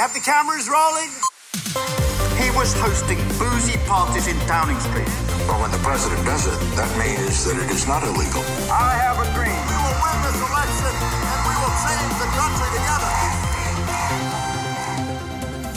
You have the cameras rolling? He was hosting boozy parties in Downing Street. Well, when the president does it, that means that it is not illegal. I have a dream. We will win this election and we will change the country together.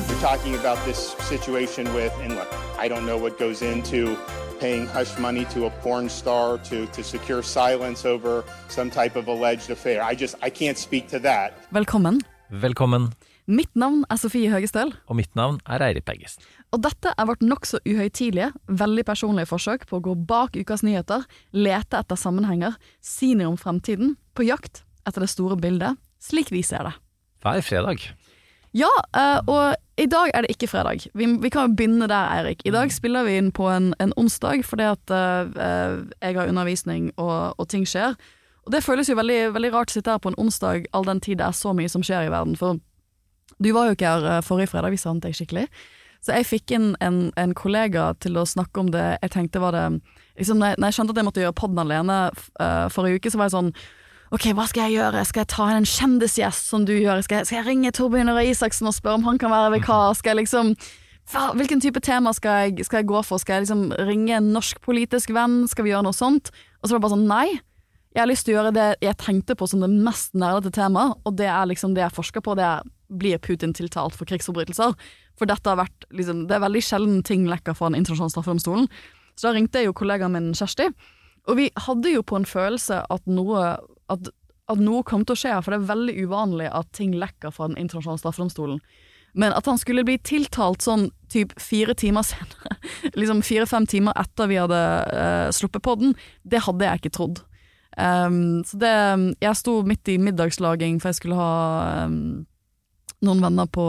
You're talking about this situation with, and look, I don't know what goes into paying hush money to a porn star to, to secure silence over some type of alleged affair. I just, I can't speak to that. Velkommen. Velkommen, Mitt navn er Sofie Høgestøl, og mitt navn er Eirik Bergesen. og dette er vårt nokså uhøytidelige, veldig personlige forsøk på å gå bak ukas nyheter, lete etter sammenhenger, si noe om fremtiden, på jakt etter det store bildet, slik vi ser det. Hver fredag. Ja, eh, og i dag er det ikke fredag. Vi, vi kan jo begynne der, Eirik. I dag spiller vi inn på en, en onsdag fordi at eh, eh, jeg har undervisning og, og ting skjer. Og det føles jo veldig, veldig rart å sitte her på en onsdag all den tid det er så mye som skjer i verden. For du var jo ikke her eh, forrige fredag, vi savnet deg skikkelig. Så jeg fikk inn en, en kollega til å snakke om det jeg tenkte var det liksom, når, jeg, når jeg skjønte at jeg måtte gjøre podden alene uh, forrige uke, så var jeg sånn Ok, hva skal jeg gjøre? Skal jeg ta inn en kjendisgjest som du gjør? Skal jeg, skal jeg ringe Torbjørn Røe Isaksen og spørre om han kan være vikar? Skal jeg liksom Hvilken type tema skal jeg, skal jeg gå for? Skal jeg liksom ringe en norsk politisk venn? Skal vi gjøre noe sånt? Og så var det bare sånn, nei. Jeg har lyst til å gjøre det jeg tenkte på som det mest nerdete temaet, og det er liksom det jeg forsker på. Det er blir Putin tiltalt for krigsforbrytelser? For dette har vært liksom, Det er veldig sjelden ting lekker fra Den internasjonale straffedomstolen. Så da ringte jeg jo kollegaen min Kjersti, og vi hadde jo på en følelse at noe at, at noe kom til å skje, for det er veldig uvanlig at ting lekker fra Den internasjonale straffedomstolen. Men at han skulle bli tiltalt sånn typ fire timer senere, liksom fire-fem timer etter vi hadde uh, sluppet podden, det hadde jeg ikke trodd. Um, så det Jeg sto midt i middagslaging, for jeg skulle ha um, noen venner på,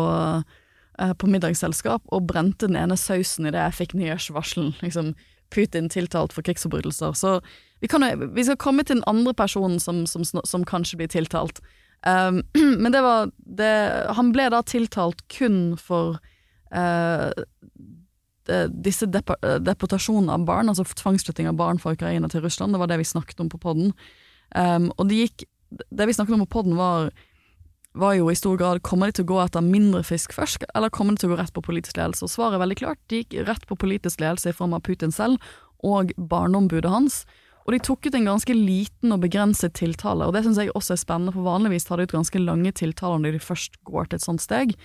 uh, på middagsselskap, og brente den ene sausen idet jeg fikk nyhetsvarselen. Liksom, Putin tiltalt for krigsforbrytelser. Så vi, kan, vi, skal komme til den andre personen som, som, som kanskje blir tiltalt. Um, men det var det, Han ble da tiltalt kun for uh, disse depo deportasjonene av barn, altså tvangsflytting av barn fra Ukraina til Russland. Det var det vi snakket om på podden. Um, og det gikk Det vi snakket om på podden, var, var jo i stor grad kommer de til å gå etter mindre fisk først, eller kommer de til å gå rett på politisk ledelse? Og svaret er veldig klart. De gikk rett på politisk ledelse i form av Putin selv og barneombudet hans. Og de tok ut en ganske liten og begrenset tiltale, og det syns jeg også er spennende, for vanligvis tar de ut ganske lange tiltaler når de først går til et sånt steg.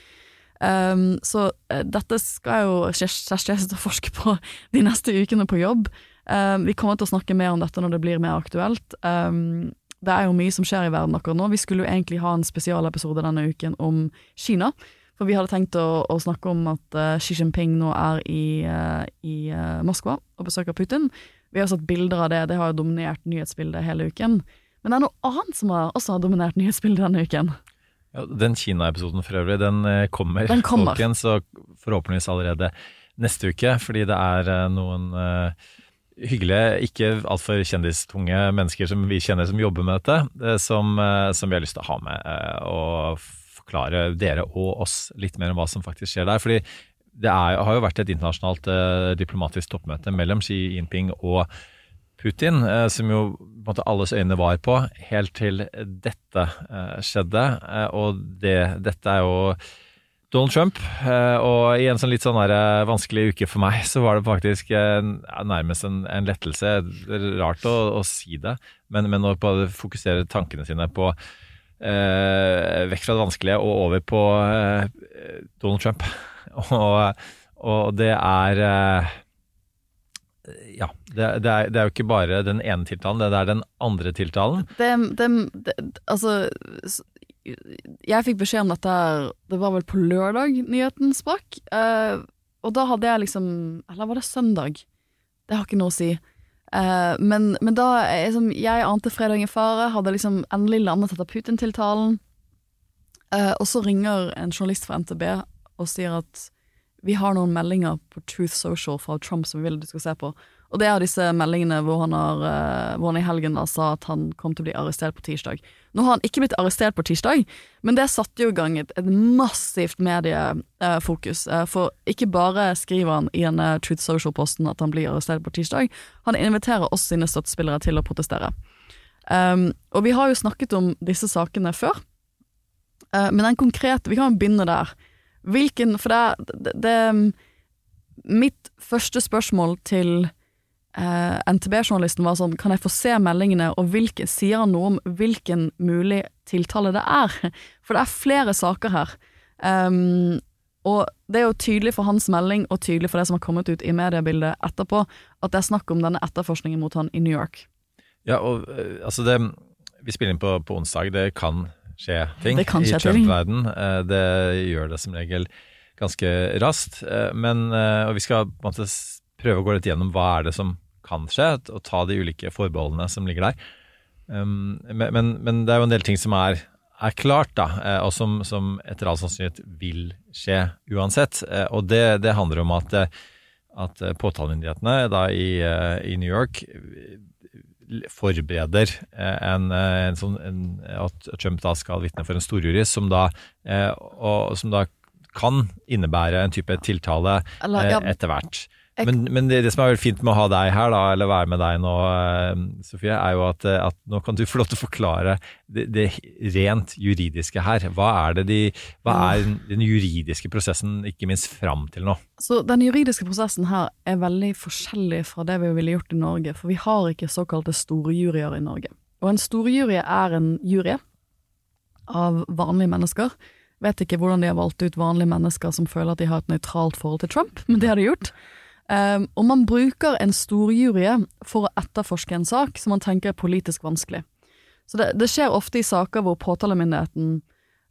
Um, så uh, dette skal jo Kjersti og forske på de neste ukene på jobb. Um, vi kommer til å snakke mer om dette når det blir mer aktuelt. Um, det er jo mye som skjer i verden akkurat nå. Vi skulle jo egentlig ha en spesialepisode denne uken om Kina. For vi hadde tenkt å, å snakke om at uh, Xi Jinping nå er i, uh, i Moskva og besøker Putin. Vi har sett bilder av det, det har jo dominert nyhetsbildet hele uken. Men det er noe annet som har, også har dominert nyhetsbildet denne uken. Ja, den Kina-episoden for øvrig, den kommer, den kommer. folkens, og forhåpentligvis allerede neste uke. Fordi det er noen uh, hyggelige, ikke altfor kjendistunge mennesker som vi kjenner som jobber med dette, som, som vi har lyst til å ha med og forklare dere og oss litt mer om hva som faktisk skjer der. fordi det er, har jo vært et internasjonalt diplomatisk toppmøte mellom Xi Jinping og Putin, eh, som jo på en måte alles øyne var på, helt til dette eh, skjedde. Eh, og det, dette er jo Donald Trump, og i en sånn litt sånn vanskelig uke for meg, så var det faktisk nærmest en, en lettelse. Rart å, å, si det, men, men å fokusere tankene sine på eh, vekk fra det vanskelige og over på eh, Donald Trump. og, og det er eh, ja, det, det, er, det, er, jo ikke bare den ene tiltalen, det er den andre tiltalen. Det, det, altså Jeg fikk beskjed om dette Det var vel på lørdag nyheten sprakk. Uh, og da hadde jeg liksom Eller var det søndag? Det har ikke noe å si. Uh, men, men da liksom, Jeg ante fredag i fare, hadde liksom endelig landet etter Putin-tiltalen. Uh, og så ringer en journalist fra NTB og sier at vi har noen meldinger på Truth Social fra Trump som vi vil du skal se på. Og det er disse meldingene hvor han, har, eh, hvor han i helgen da sa at han kom til å bli arrestert på tirsdag. Nå har han ikke blitt arrestert på tirsdag, men det satte jo i gang et, et massivt mediefokus. Eh, for ikke bare skriver han i en Truth Social-posten at han blir arrestert på tirsdag, han inviterer oss sine støttespillere til å protestere. Um, og vi har jo snakket om disse sakene før, uh, men den konkrete Vi kan begynne der. Hvilken For det, det, det Mitt første spørsmål til eh, NTB-journalisten var sånn Kan jeg få se meldingene, og hvilke, sier han noe om hvilken mulig tiltale det er? For det er flere saker her. Um, og det er jo tydelig for hans melding, og tydelig for det som har kommet ut i mediebildet etterpå, at det er snakk om denne etterforskningen mot han i New York. Ja, og eh, altså det Vi spiller inn på, på onsdag. Det kan skje ting i Trump-verden. Eh, Det gjør det som regel ganske raskt. Eh, Men, eh, og vi skal måte prøve å gå litt gjennom hva er det som kan skje, og ta de ulike forbeholdene som ligger der. Um, Men, men, men det er jo en del ting som er, er klart, da, og som, som etter all sannsynlighet vil skje uansett. Og det, det handler om at, at påtalemyndighetene da i, i New York forbereder eh, en, eh, en sånn, en, at Trump da skal vitne for en storjurist, som da, eh, og, som da kan innebære en type tiltale ja, etter hvert. Men, men det, det som er veldig fint med å ha deg her, da, eller være med deg nå, eh, Sofie, er jo at, eh, at nå kan du få lov til å forklare det, det rent juridiske her. Hva er, det de, hva er den juridiske prosessen, ikke minst fram til nå? Så den juridiske prosessen her er veldig forskjellig fra det vi ville gjort i Norge, for vi har ikke såkalte store juryer i Norge. Og en storjury er en jury av vanlige mennesker. Vet ikke hvordan de har valgt ut vanlige mennesker som føler at de har et nøytralt forhold til Trump, men det har de gjort. Um, og man bruker en storjury for å etterforske en sak som man tenker er politisk vanskelig. Så det, det skjer ofte i saker hvor påtalemyndigheten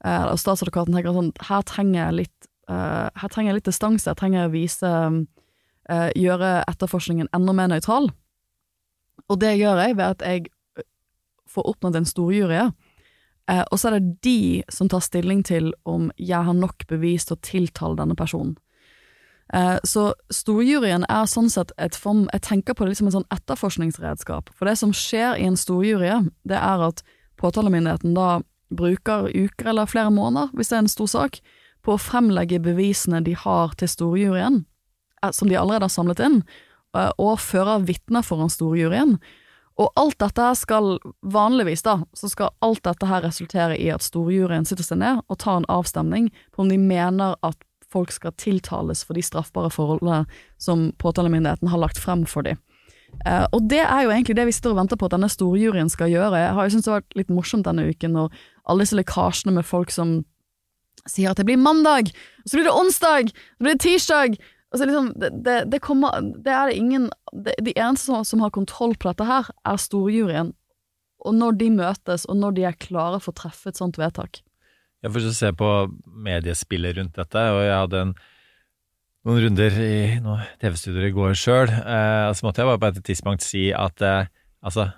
eh, og statsadvokaten tenker sånn her trenger jeg litt eh, her trenger jeg litt distanse, her trenger jeg å vise eh, gjøre etterforskningen enda mer nøytral. Og det gjør jeg ved at jeg får oppnådd en storjury, og så er det de som tar stilling til om jeg har nok bevis til å tiltale denne personen. Eh, Så storjuryen er sånn sett et form Jeg tenker på det som en sånn etterforskningsredskap. For det som skjer i en storjury, det er at påtalemyndigheten da bruker uker eller flere måneder, hvis det er en stor sak, på å fremlegge bevisene de har til storjuryen, eh, som de allerede har samlet inn, eh, og fører vitner foran storjuryen. Og alt dette her skal, vanligvis da, så skal alt dette her resultere i at storjuryen sitter seg ned og tar en avstemning på om de mener at folk skal tiltales for de straffbare forholdene som påtalemyndigheten har lagt frem for dem. Uh, og det er jo egentlig det vi sitter og venter på at denne storjuryen skal gjøre. Jeg har jo syntes det har vært litt morsomt denne uken, når alle disse lekkasjene med folk som sier at det blir mandag, og så blir det onsdag, så blir det tirsdag. Altså liksom, det, det, det kommer Det er det ingen De eneste som, som har kontroll på dette her, er storjuryen. Og når de møtes, og når de er klare for å treffe et sånt vedtak. Jeg får se på mediespillet rundt dette, og jeg hadde en, noen runder i noen TV-studioer i går sjøl. Eh, så måtte jeg bare på et tidspunkt si at eh, altså,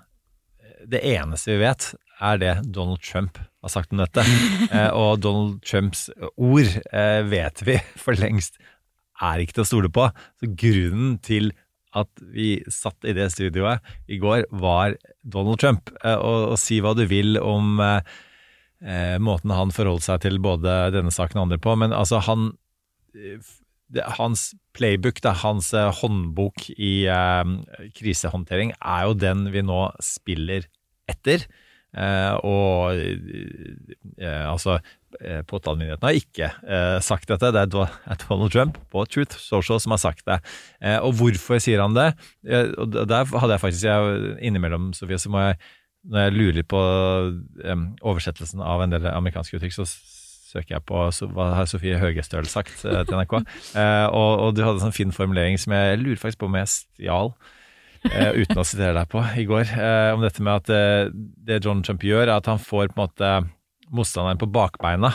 det eneste vi vet, er det Donald Trump har sagt om dette. Eh, og Donald Trumps ord eh, vet vi for lengst er ikke til å stole på. Så grunnen til at vi satt i det studioet i går, var Donald Trump. Eh, og, og si hva du vil om eh, eh, måten han forholdt seg til både denne saken og andre på, men altså han eh, Hans playbook, da, hans eh, håndbok i eh, krisehåndtering, er jo den vi nå spiller etter. Eh, og eh, altså eh, Påtalemyndigheten har ikke eh, sagt dette, det er Donald Trump på Truth Social som har sagt det. Eh, og hvorfor sier han det? Eh, og der hadde jeg faktisk jeg, Innimellom, Sofie, så må jeg når jeg lurer på um, oversettelsen av en del amerikanske uttrykk, så søker jeg på så, hva har Sofie Høgestøl sagt eh, til NRK. Uh, og, og du hadde en sånn fin formulering som jeg, jeg lurer faktisk på om jeg stjal, Uh, uten å sitere deg på, i går. Om dette med at det John Trump gjør, er at han får på en måte motstanderen på bakbeina.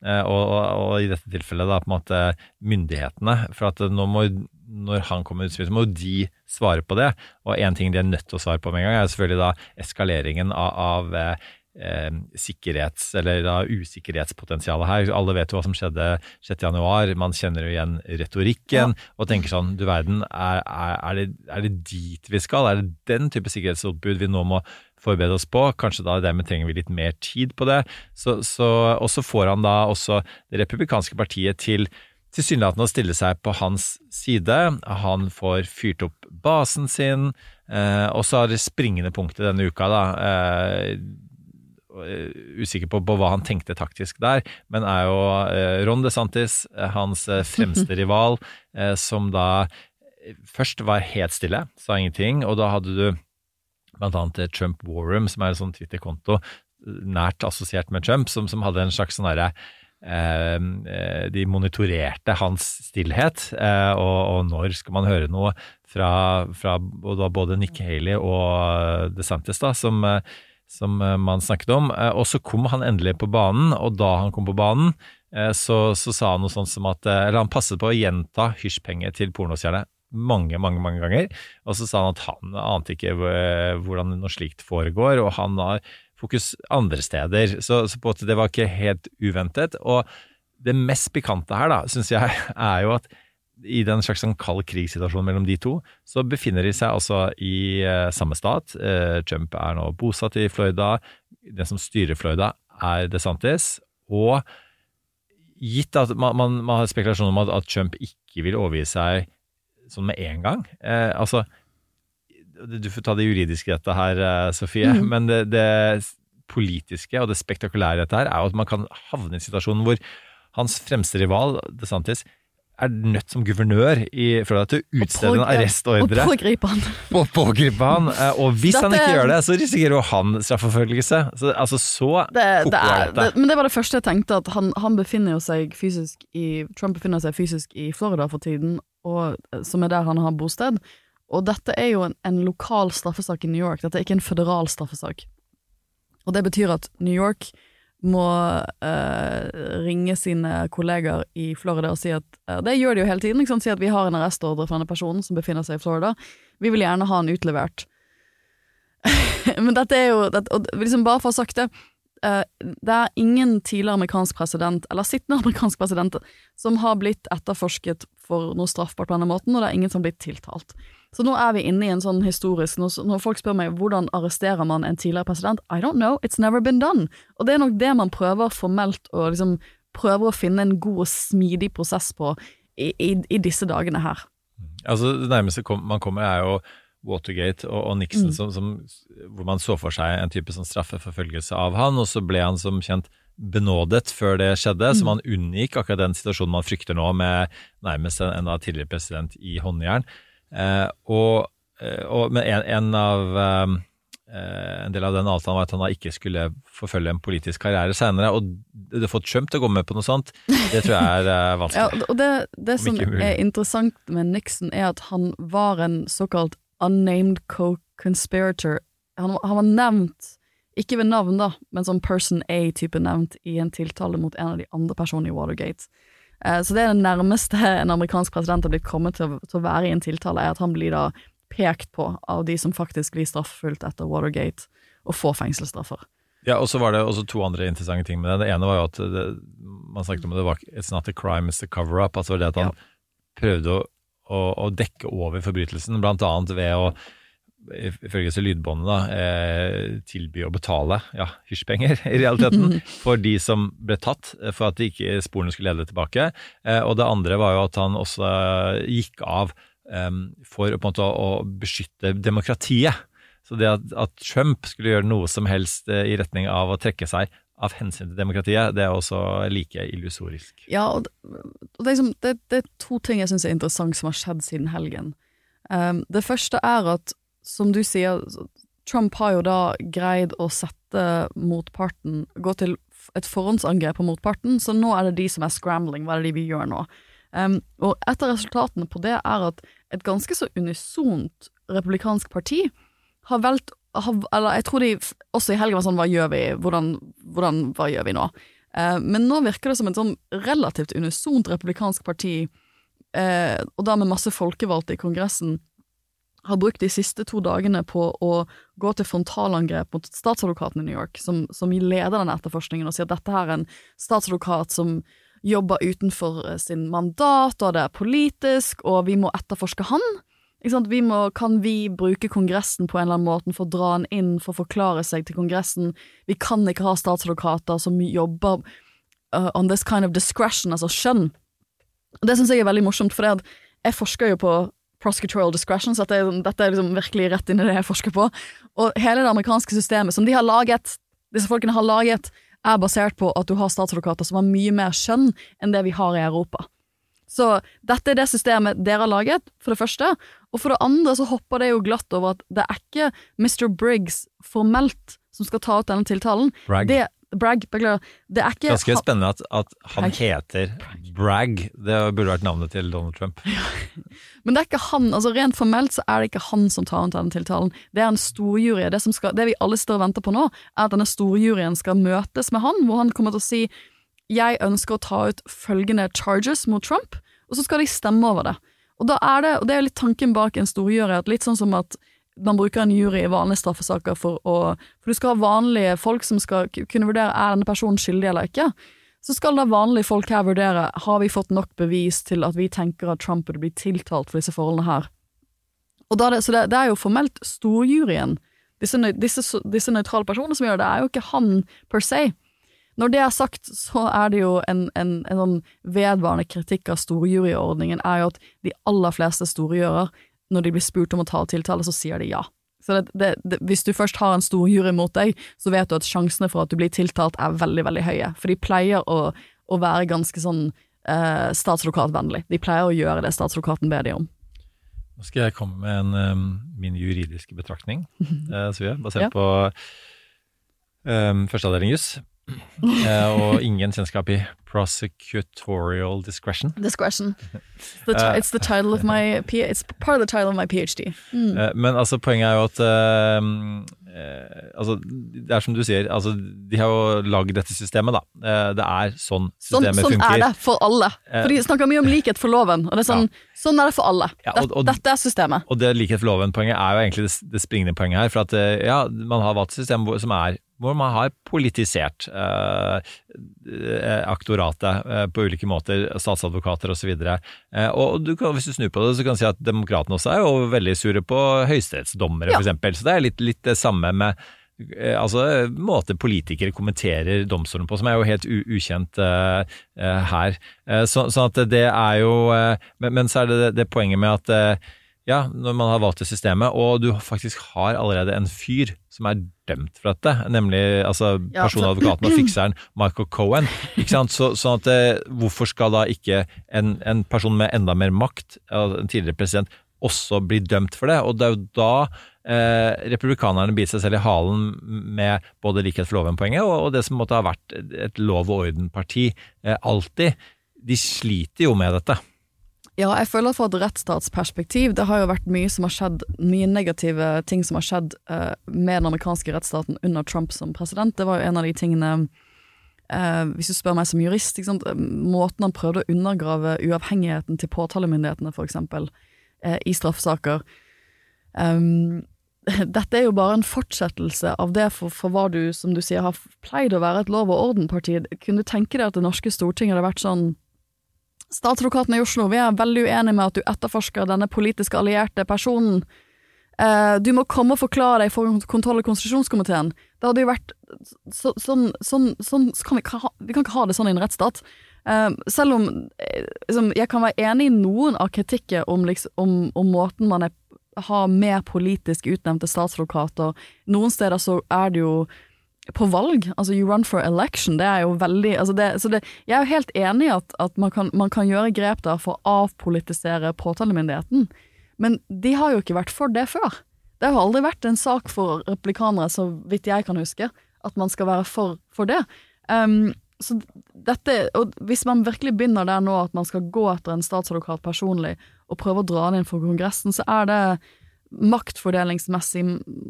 Og, og, og i dette tilfellet da på en måte myndighetene. For at nå må, når han kommer med utspill, så må jo de svare på det. Og én ting de er nødt til å svare på med en gang, er selvfølgelig da eskaleringen av, av eh, eh, sikkerhets- eller da usikkerhetspotensialet her. Alle vet jo hva som skjedde 6.1. Man kjenner jo igjen retorikken og tenker sånn Du verden, er, er, er, det, er det dit vi skal? Er det den type sikkerhetsoppbud vi nå må forberede oss på? Kanskje da dermed trenger vi litt mer tid på det. Så, så, og så får han da også det republikanske partiet til tilsynelatende å stille seg på hans side. Han får fyrt opp basen sin, eh, og så er det springende punktet denne uka, da. Eh, usikker på, på, hva han tenkte taktisk der, men er jo eh, Ron DeSantis, eh, hans eh, fremste rival, eh, som da først var helt stille, sa ingenting, og da hadde du blant annet Trump Warroom, som er en sånn Twitter-konto nært assosiert med Trump, som, som hadde en slags sånn derre Eh, de monitorerte hans stillhet, eh, og, når skal man høre noe fra, fra både Nick Haley og DeSantis, da, som, som man snakket om. Eh, og så kom han endelig på banen, og da han kom på banen, så, så sa han noe sånt som at Eller han passet på å gjenta hysjpenger til pornostjerne mange, mange mange ganger. Og så sa han at han ante ikke hvordan noe slikt foregår, og han har fokus andre steder. Så, så på en måte det var ikke helt uventet. Og det mest pikante her, da, syns jeg, er jo at i den slags sånn kald krigssituasjonen mellom de to, så befinner de seg altså i eh, samme stat. Eh, Trump er nå bosatt i Florida. Den som styrer Florida, er DeSantis. Og gitt at man, man, man har spekulasjon om at, at, Trump ikke vil overgi seg sånn med en gang eh, Altså, du får ta det juridiske i dette her, eh, Sofie, mm. men det, det, politiske og det spektakulære i dette her er jo at man kan havne i en situasjon hvor hans fremste rival, DeSantis, er nødt som guvernør i Florida til å utstede en arrestordre. Og pågripe han. Og pågripe han. Eh, og hvis Dette, han ikke gjør det, så risikerer jo han straffeforfølgelse. Så, altså, så det, det er, det, Men det var det første jeg tenkte, at han, han befinner seg fysisk i Trump befinner seg fysisk i Florida for tiden, og, som er der han har bosted. Og dette er jo en, en, lokal straffesak i New York, dette er ikke en føderal straffesak. Og det betyr at New York må uh, ringe sine kolleger i Florida og si at uh, Det gjør de jo hele tiden. Liksom, si at vi har en arrestordre fra denne personen som befinner seg i Florida. Vi vil gjerne ha han utlevert. Men dette er jo dette, og liksom Bare for å ha sagt det, uh, det er ingen tidligere amerikansk president, eller sittende amerikansk president, som har blitt etterforsket for noe straffbart på denne måten, og det er ingen som har blitt tiltalt. Så nå er vi inne i en sånn historisk Når, folk spør meg hvordan arresterer man en tidligere president, I don't know, it's never been done. Og det er nok det man prøver formelt å liksom prøver å finne en god og smidig prosess på i, i, i disse dagene her. Altså Det nærmeste kom, man kommer, er jo Watergate og, og Nixon, mm. som, som, hvor man så for seg en type sånn straffeforfølgelse av han, og så ble han som kjent benådet før det skjedde, mm. så man unngikk akkurat den situasjonen man frykter nå, med nærmest en, en tidligere president i håndjern. Eh, og, eh, og, men en, en, av eh, en del av den avtalen var at han da ikke skulle forfølge en politisk karriere senere. Og det å få Trump til å gå med på noe sånt, det tror jeg er vanskelig. ja, og det, det som er interessant med Nixon, er at han var en såkalt unnamed co-conspirator. Han, han, var nevnt, ikke ved navn, da, men som Person A-type nevnt i en tiltale mot en av de andre personene i Watergate. Eh, så det er det nærmeste en amerikansk president har blitt kommet til, til, å være i en tiltale, er at han blir da pekt på av de som faktisk blir straffefullt etter Watergate, og får fengselsstraffer. Ja, og så var det også to andre interessante ting med det. Det ene var jo at det, man snakket om det var It's not a crime, it's a cover-up. Altså det at han ja. prøvde å, å, å, dekke over forbrytelsen, blant annet ved å ifølge disse lydbåndene, da, eh, tilby å betale ja, hysjpenger, i realiteten, for de som ble tatt, eh, for at de ikke sporene skulle lede tilbake. Eh, og det andre var jo at han også gikk av for en måte å beskytte demokratiet. Så det at, at, Trump skulle gjøre noe som helst i retning av å trekke seg av hensyn til demokratiet, det er også like illusorisk. Ja, og det, og det, liksom, det, det, er to ting jeg syns er interessant som har skjedd siden helgen. Um, det første er at som du sier, Trump har jo da greid å sette motparten Gå til et forhåndsangrep på motparten, så nå er det de som er scrambling. Hva er det de vi gjør nå? Um, og et av resultatene på det er at et ganske så unisont republikansk parti har valgt Eller jeg tror de også i helgen var sånn Hva gjør vi? Hvordan, hvordan Hva gjør vi nå? Uh, men nå virker det som et sånn relativt unisont republikansk parti uh, og da med masse folkevalgte i Kongressen, har brukt de siste to dagene på å gå til frontalangrep mot statsadvokaten i New York, som, som leder denne etterforskningen, og sier at dette er en statsadvokat som jobber utenfor eh, sin mandat, og det er politisk, og vi må etterforske han. Vi må, kan vi bruke Kongressen på en eller annen måte for å dra han inn, for å forklare seg til Kongressen? Vi kan ikke ha statsadvokater som jobber uh, on this kind of discretion, altså skjønn. Det syns jeg er veldig morsomt, for jeg forsker jo på prosecutorial discretion, så dette dette er liksom virkelig rett inn i det jeg forsker på. Og hele det amerikanske systemet som de har laget, disse folkene har laget, er basert på at du har statsadvokater som har mye mer skjønn enn det vi har i Europa. Så dette er det systemet dere har laget, for det første. Og for det andre så hopper det jo glatt over at det er ikke Mr. Briggs formelt som skal ta ut denne tiltalen. Bragg. Det, Bragg, beklager. Det er ikke Ganske spennende at, at han Bragg. heter Bragg. Det burde vært navnet til Donald Trump. Men det er ikke han, altså rent formelt så er det ikke han som tar ut den tiltalen. Det er en storjury. Det, som skal, det vi alle står og venter på nå, er at denne storjuryen skal møtes med han, hvor han kommer til å si jeg ønsker å ta ut følgende charges mot Trump, og så skal de stemme over det. Og da er det, og det er litt tanken bak en storjury, at litt sånn som at man bruker en jury i vanlige straffesaker for å For du skal ha vanlige folk som skal kunne vurdere er denne personen skyldig eller ikke. Så skal da vanlige folk her vurdere har vi fått nok bevis til at vi tenker at Trump burde bli tiltalt for disse forholdene her. Er det, så det, det er jo formelt storjuryen, disse, disse, disse nøytrale personene som gjør det, det er jo ikke han per se. Når det er sagt, så er det jo en, en, en sånn vedvarende kritikk av storjuryordningen, er jo at de aller fleste storjuryer, når de blir spurt om å ta tiltale, så sier de ja. Så det, det, det, hvis du først har en stor jury mot deg, så vet du at sjansene for at du blir tiltalt er veldig, veldig høye. For de pleier å, å være ganske sånn eh, statsadvokatvennlig. De pleier å gjøre det statsadvokaten ber de om. Nå skal jeg komme med en, um, min juridiske betraktning, eh, Svea, basert Ja. på um, førsteavdeling juss. Eh, og ingen kjennskap i prosecutorial discretion. Discretion. The Eh. it's the title of my It's part of the title of my PhD. Mm. Eh, men altså, poenget er jo at uh, uh, altså, Det er som du sier, altså, de har jo lagd dette systemet, da. Uh, det er sånn Sånn, systemet sånn funker. er det for alle. For De snakker mye om likhet for loven, og det er sånn, sånn er det for alle. Ja, og- og- Dette er systemet. Og det likhet for loven-poenget er jo egentlig det, det springende poenget her. For at eh, ja, man har valgt et system som er hvor man har politisert eh, eh, aktoratet eh, på ulike måter, statsadvokater osv. Eh, og du kan, hvis du snur på det, så kan du si at demokratene også er jo veldig sure på høyesterettsdommere, Ja. eksempel. Så det er litt, litt det samme med altså måte politikere kommenterer domstolen på, som er jo helt ukjent uh, uh, her. Eh, så, sånn at det er jo eh, men, men så er det det, poenget med at eh, ja, når man har valgt det systemet, og du faktisk har allerede en fyr som er dømt for dette, nemlig altså, Ja, personadvokaten og fikseren Michael Cohen. Ikke sant? Så, sånn at eh, hvorfor skal da ikke en, en person med enda mer makt, altså en tidligere president, også bli dømt for det? Og det er jo da eh, republikanerne biter seg selv i halen med både likhet for loven-poenget og, og det som måtte ha vært et lov og orden-parti eh, alltid. De sliter jo med dette. Ja, jeg føler fra et rettsstatsperspektiv Det har jo vært mye som har skjedd Mye negative ting som har skjedd eh, med den amerikanske rettsstaten under Trump som president. Det var jo en av de tingene eh, Hvis du spør meg som jurist, måten han prøvde å undergrave uavhengigheten til påtalemyndighetene, eksempel, eh, i straffesaker. Um, dette er jo bare en fortsettelse av det for, for hva du, som du sier, har pleid å være et lov og orden-parti. Kunne du tenke deg at det norske storting hadde vært sånn Statsadvokaten i Oslo, vi er veldig uenige med at du etterforsker denne politisk allierte personen. Eh, du må komme og forklare deg for kontroll- og konstitusjonskomiteen. Det hadde jo vært så, sånn, sånn, sånn kan vi, ikke ha, vi kan ikke ha det sånn i en rettsstat. Eh, selv om eh, liksom, jeg kan være enig i noen av kritikken om, liksom, om, om måten man er, har mer politisk utnevnte statsadvokater. Noen steder så er det jo på valg, altså you run for election, det er jo veldig altså det, så det, Jeg er jo helt enig i at, at man, kan, man kan gjøre grep der for å avpolitisere påtalemyndigheten, men de har jo ikke vært for det før. Det har aldri vært en sak for replikanere, så vidt jeg kan huske, at man skal være for, for det. Um, så dette, og Hvis man virkelig begynner der nå at man skal gå etter en statsadvokat personlig og prøver å dra den inn for Kongressen, så er det maktfordelingsmessig,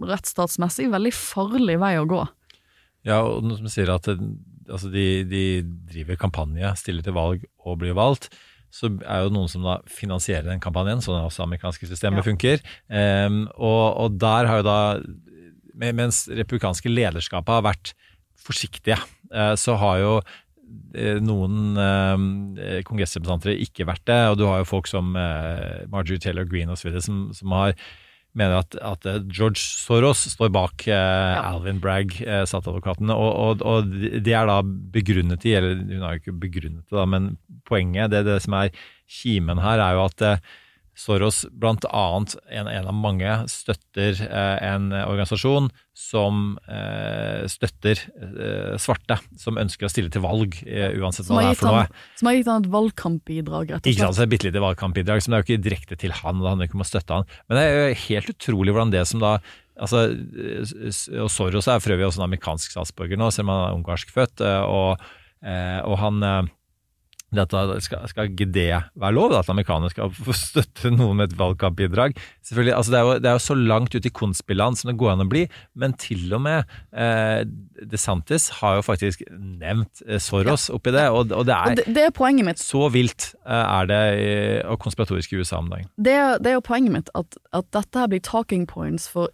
rettsstatsmessig, veldig farlig vei å gå. Ja, og noe som sier at altså de, de driver kampanje, stiller til valg og blir valgt. så er jo noen som da finansierer den kampanjen, sånn at også amerikanske systemet Ja. funker. Um, og, og der har jo da, mens republikanske lederskapet har vært forsiktige, eh, så har jo noen eh, kongressrepresentanter ikke vært det, og du har jo folk som eh, Marjorie Taylor Greene osv. Som, som har mener at, at eh, George Soros står bak eh, Alvin Bragg, eh, statsadvokaten, og, og, og det er da begrunnet i, eller hun har jo ikke begrunnet det, da, men poenget, det, det som er kimen her, er jo at eh, Soros annet, en, en av mange, støtter eh, en organisasjon som eh, støtter eh, svarte, som ønsker å stille til valg, eh, uansett hva det er for noe. som har gitt han et valgkampbidrag, rett og slett. Ikke sant, et bitte lite valgkampbidrag, som det er jo ikke direkte til han, det handler ikke om å støtte han. Men det er jo helt utrolig hvordan det som da altså, og Soros er for øvrig også en amerikansk statsborger nå, selv om han er ungarsk født, eh, og, eh, og han eh, dette, skal, skal ikke det være lov, at amerikanere skal få støtte noen med et valgkampbidrag? Selvfølgelig, altså det, er jo, det er jo så langt ut i konspilland som det går an å bli, men til og med eh, DeSantis har jo faktisk nevnt Soros Soros oppi det, og, og det er Og det, det er poenget mitt. så vilt eh, er det i- og konspiratorisk i USA om dagen. Det er, det er jo poenget mitt, at, at dette her blir talking points for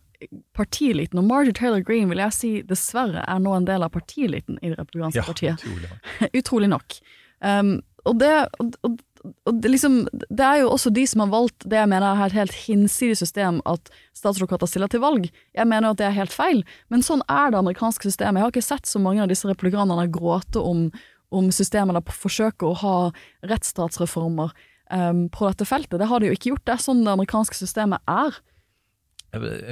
partiliten, Og Marjorie Taylor Greene vil jeg si dessverre er nå en del av partiliten i det republikanske partiet. utrolig. Utrolig nok. Um, og det og, og, det, liksom, det er jo også de som har valgt det jeg mener er et helt hinsidig system, at statsadvokater stiller til valg. Jeg mener at det er helt feil, men sånn er det amerikanske systemet. Jeg har ikke sett så mange av disse republikanerne gråte om, om systemet der forsøker å ha rettsstatsreformer um, på dette feltet. Det har de jo ikke gjort. Det er sånn det amerikanske systemet er.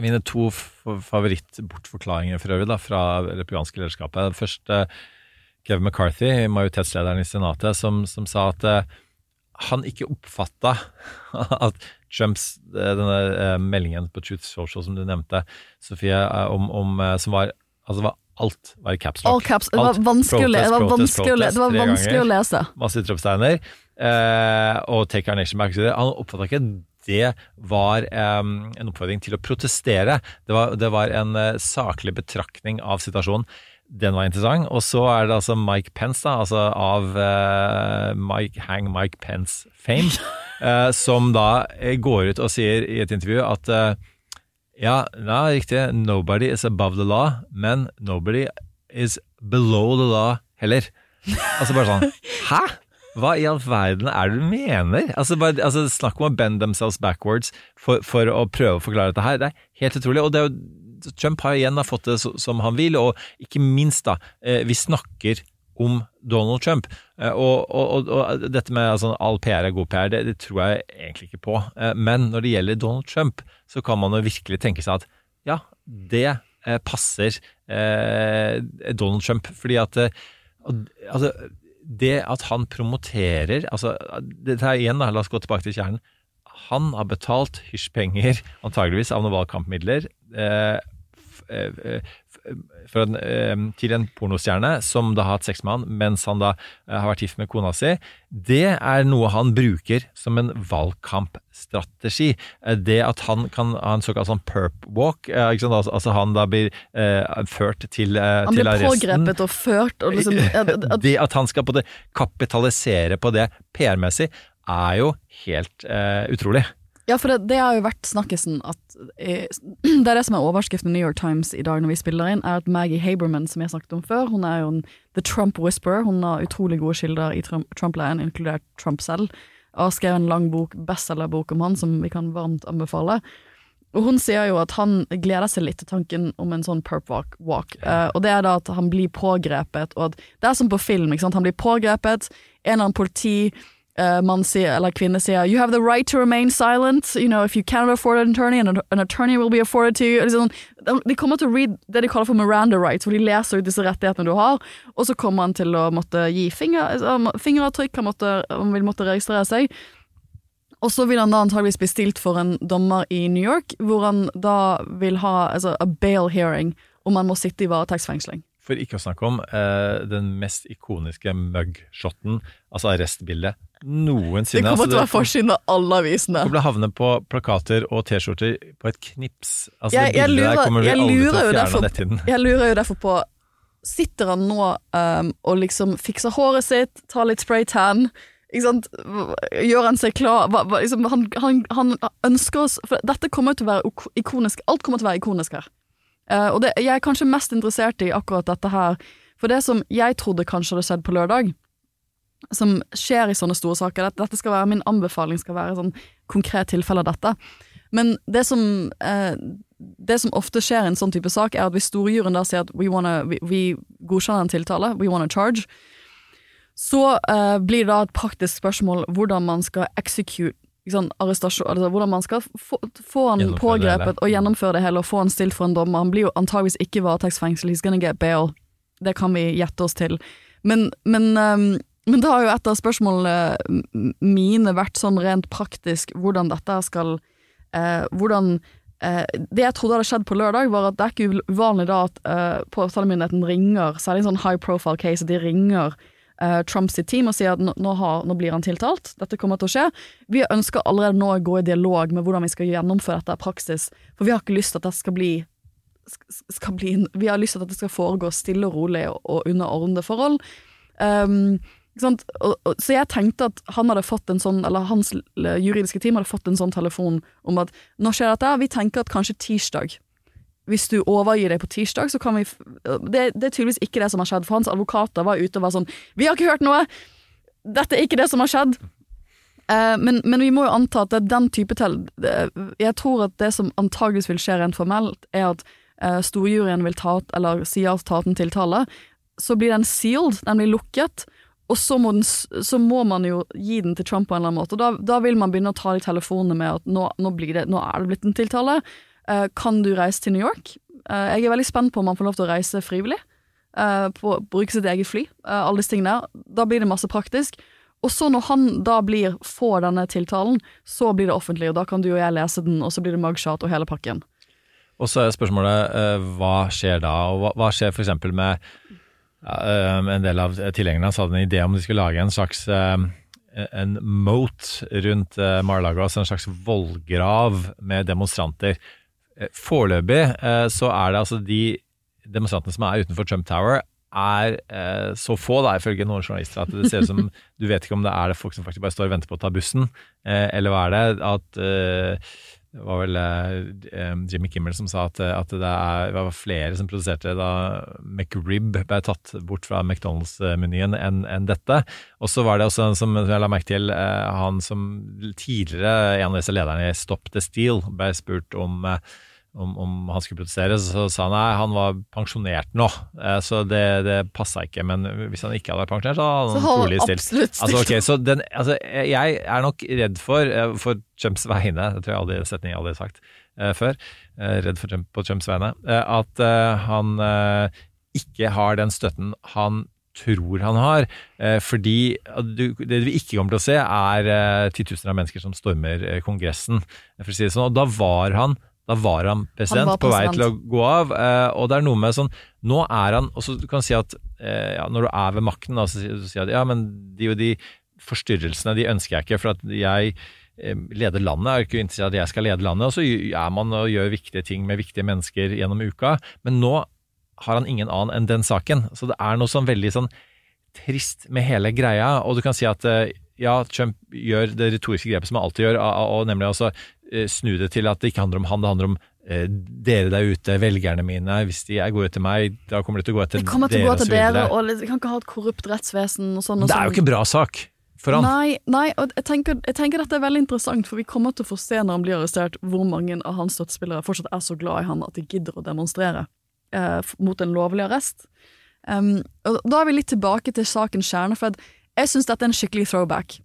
Mine to favorittbortforklaringer for øvrig da, fra det republikanske lederskapet. Først Kevin McCarthy, majoritetslederen i Senatet, som, som sa at eh, han ikke oppfatta at Trumps eh, denne eh, meldingen på Truth Social som du nevnte, Sofie, eh, om, om, som var Altså var alt var i caps All lock. caps. Det var vanskelig, å le- det var vanskelig, å protest, det var vanskelig å lese. masse utropstegner, eh, og Take Our Nation Back. Han oppfatta ikke det var eh, en oppfordring til å protestere. Det var, det var en eh, saklig betraktning av situasjonen. Den var interessant. Og så er det altså Mike Pence, da, altså av uh, Mike, Hang Mike Pence fame, uh, som da eh, går ut og sier i et intervju at uh, ja, ja, riktig. Nobody is above the law, men nobody is below the law heller. Altså bare sånn Hæ? Hva i all verden er det du mener? Altså, bare, altså Snakk om å bend themselves backwards for, for å prøve å forklare dette her. Det er helt utrolig. Og det er jo, Trump har igjen fått det som han vil, og ikke minst, da, eh, vi snakker om Donald Trump. Eh, Og, og, og, dette med altså, all PR er god PR, det, det tror jeg egentlig ikke på. Eh, Men når det gjelder Donald Trump, så kan man jo virkelig tenke seg at ja, det passer Donald Trump. Fordi at altså, det at han promoterer altså, Dette er igjen, da, la oss gå tilbake til kjernen. Han har betalt hysjpenger, antageligvis av noen valgkampmidler, eh, en, eh, til en pornostjerne som da har hatt sex med han mens han da eh, har vært gift med kona si. Det er noe han bruker som en valgkampstrategi. Eh, Det at han kan ha en såkalt sånn perp walk, eh? Altså, han da blir eh, ført til, eh, Han til ble arresten. pågrepet og ført og liksom Det at han skal på det kapitalisere på det PR-messig, er jo helt eh, utrolig. Ja, for det, det har jo vært snakkisen at eh, Det er det som er overskriften i New York Times i dag når vi spiller inn, er at Maggie Haberman, som jeg snakket om før, hun er jo en The Trump Whisperer. Hun har utrolig gode kilder i Trump- Trump-leiren, inkludert Trump selv. Og har skrevet en lang bok, bestselgerbok om han, som vi kan varmt anbefale. Og hun sier jo at han gleder seg litt til tanken om en sånn perp walk. walk. Eh, og det er da at han blir pågrepet, og at det er som på film, ikke sant. Han blir pågrepet, en eller annen politi eh, mann sier, eller kvinne sier You have the right to remain silent. You know, if you cannot afford an attorney, an, an attorney will be afforded to you. Liksom, de kommer til å read det de kaller for Miranda rights, hvor de leser ut disse rettighetene du har, og så kommer han til å måtte gi finger, altså, fingeravtrykk, han, måtte, han vil måtte registrere seg. Og så vil han da antageligvis bli stilt for en dommer i New York, hvor han da vil ha altså, a bail hearing, om han må sitte i varetektsfengsling. For ikke å snakke om eh, den mest ikoniske mugshoten, altså arrestbildet, Det kommer Altså, til å være forsiden av alle avisene. Det ble havne på plakater og T-skjorter på et knips. Altså Jeg- jeg lurer- jeg lurer derfor- Jeg lurer jo derfor på Sitter han nå um, og liksom fikser håret sitt, tar litt spraytan Ikke sant? Gjør han seg klar hva, hva, liksom, han, han, han ønsker oss For dette kommer til å være ikonisk. Alt kommer til å være ikonisk her. Uh, og det, jeg er kanskje mest interessert i akkurat dette her. For det som jeg trodde kanskje hadde skjedd på lørdag, som skjer i sånne store saker Dette, skal være Min anbefaling skal være sånn konkret tilfelle av dette. Men det som, eh, det som ofte skjer i en sånn type sak, er at hvis storjuryen da sier at we wanna, vi, vi godkjenner en tiltale, we wanna charge, så eh, blir det da et praktisk spørsmål hvordan man skal execute liksom, arrestasjon, altså hvordan man skal få, få han pågrepet og gjennomføre det hele og få han stilt for en dommer. Han blir jo antageligvis ikke varetektsfengsel, he's gonna get bail. Det kan vi gjette oss til. Men, men, ehm, men da har jo et av spørsmålene mine vært sånn rent praktisk hvordan dette skal eh, Hvordan eh, Det jeg trodde hadde skjedd på lørdag, var at det er ikke uvanlig da at eh, påtalemyndigheten ringer, særlig en sånn high profile case, de ringer eh, Trump sitt team og sier at nå, har, nå blir han tiltalt, dette kommer til å skje. Vi ønsker allerede nå å gå i dialog med hvordan vi skal gjennomføre dette i praksis, for vi har ikke lyst til at det skal bli skal bli, vi har lyst til at det skal foregå stille og rolig og, og under ordnede forhold. Um, så jeg tenkte at han hadde fått en sånn, eller hans juridiske team hadde fått en sånn telefon om at nå skjer dette, vi tenker at kanskje tirsdag hvis du overgir deg på tirsdag, så kan vi det, det er tydeligvis ikke det som har skjedd, for hans advokater var ute og var sånn 'Vi har ikke hørt noe! Dette er ikke det som har skjedd!' Eh, men, men vi må jo anta at det er den type til Jeg tror at det som antageligvis vil skje rent formelt, er at eh, storjuryen vil ta eller sier taten til å ta ut en tiltale. Så blir den sealed, den blir lukket. Og så må, den, så må man jo gi den til Trump på en eller annen måte. Da, da vil man begynne å ta de telefonene med at nå, nå, det, nå er det blitt en tiltale. Uh, kan du reise til New York? Uh, jeg er veldig spent på om han får lov til å reise frivillig. Uh, på, bruke sitt eget fly. alle disse tingene der. Da blir det masse praktisk. Og så når han da blir, får denne tiltalen, så blir det offentlig, og da kan du og jeg lese den, og så blir det mugshot og hele pakken. Og så er spørsmålet hva skjer da, og hva, hva skjer f.eks. med en del av tilhengerne hans hadde en idé om de skulle lage en slags eh, en moat rundt uh, Mar-a-Lago, altså en slags vollgrav med demonstranter. Eh, Foreløpig eh, så er det altså de demonstrantene som er utenfor Trump Tower, er eh, så få, da, ifølge noen journalister, at det ser ut som du vet ikke om det er det folk som faktisk bare står og venter på å ta bussen, eh, eller hva er det? At eh, det var vel eh, eh, Jimmy Kimmel som sa at, eh, at det, er, det var flere som produserte da McRib ble tatt bort fra McDonald's-menyen enn en dette. Og så var det også en som jeg la merke til, eh, han som tidligere, en av disse lederne i Stop the Steal, ble spurt om eh, om, om han skulle protestere, så sa han nei, han var pensjonert nå, eh, så det, det passa ikke. Men hvis han ikke hadde vært pensjonert, så hadde han trolig stilt. absolutt Altså, okay, ok, så den, altså, jeg er nok redd for, eh, for Trumps vegne, det tror jeg aldri setning jeg aldri har sagt eh, før, redd for Trump på Trumps vegne, eh, at han ikke har den støtten han tror han har. Fordi det vi ikke kommer til å se, er titusener av mennesker som stormer Kongressen. For å si det sånn. Og da var han da var han president, var på vei til å gå av. Eh, og det er noe med sånn Nå er han Og så du kan si at eh, ja, når du er ved makten, da, så sier du at ja, men de og de forstyrrelsene de ønsker jeg ikke, for at jeg eh, leder landet. Er ikke interessert i at jeg skal lede landet. Og så er man og gjør viktige ting med viktige mennesker gjennom uka. Men nå har han ingen annen enn den saken. Så det er noe sånn veldig sånn trist med hele greia. Og du kan si at ja, Trump gjør det retoriske grepet som han alltid gjør, og, nemlig eh, snu det til at det ikke handler om han, det handler om eh, dere der ute, velgerne mine. Hvis de er gode etter meg, da kommer de til å gå etter Det kommer til å dere gå og dere, og vi kan ikke ha et korrupt rettsvesen og sånn. Det er jo sånn. ikke en bra sak for han. Nei, nei, og jeg tenker, jeg tenker dette er veldig interessant, for vi kommer til å få se når han blir arrestert, hvor mange av hans støttespillere fortsatt er så glad i han at de gidder å demonstrere eh, mot en lovlig arrest. Um, og da er vi litt tilbake til sakens kjerne, for jeg syns dette er en skikkelig throwback.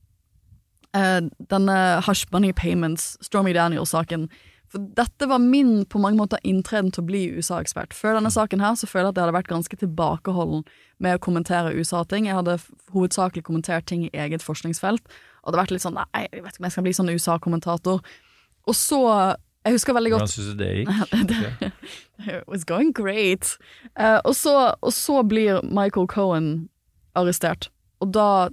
Eh, denne Hush Money Payments, Stormy Daniels-saken. For dette var min på mange måter inntreden til å bli USA-ekspert. Før denne saken her så føler jeg at jeg hadde vært ganske tilbakeholden med å kommentere USA-ting. Jeg hadde hovedsakelig kommentert ting i eget forskningsfelt. Og det vært litt sånn Nei, jeg vet ikke om jeg skal bli sånn USA-kommentator. Og så Jeg husker veldig godt Hvordan syns du det gikk? It was going great. Uh, og, så, og så blir Michael Cohen arrestert. Og da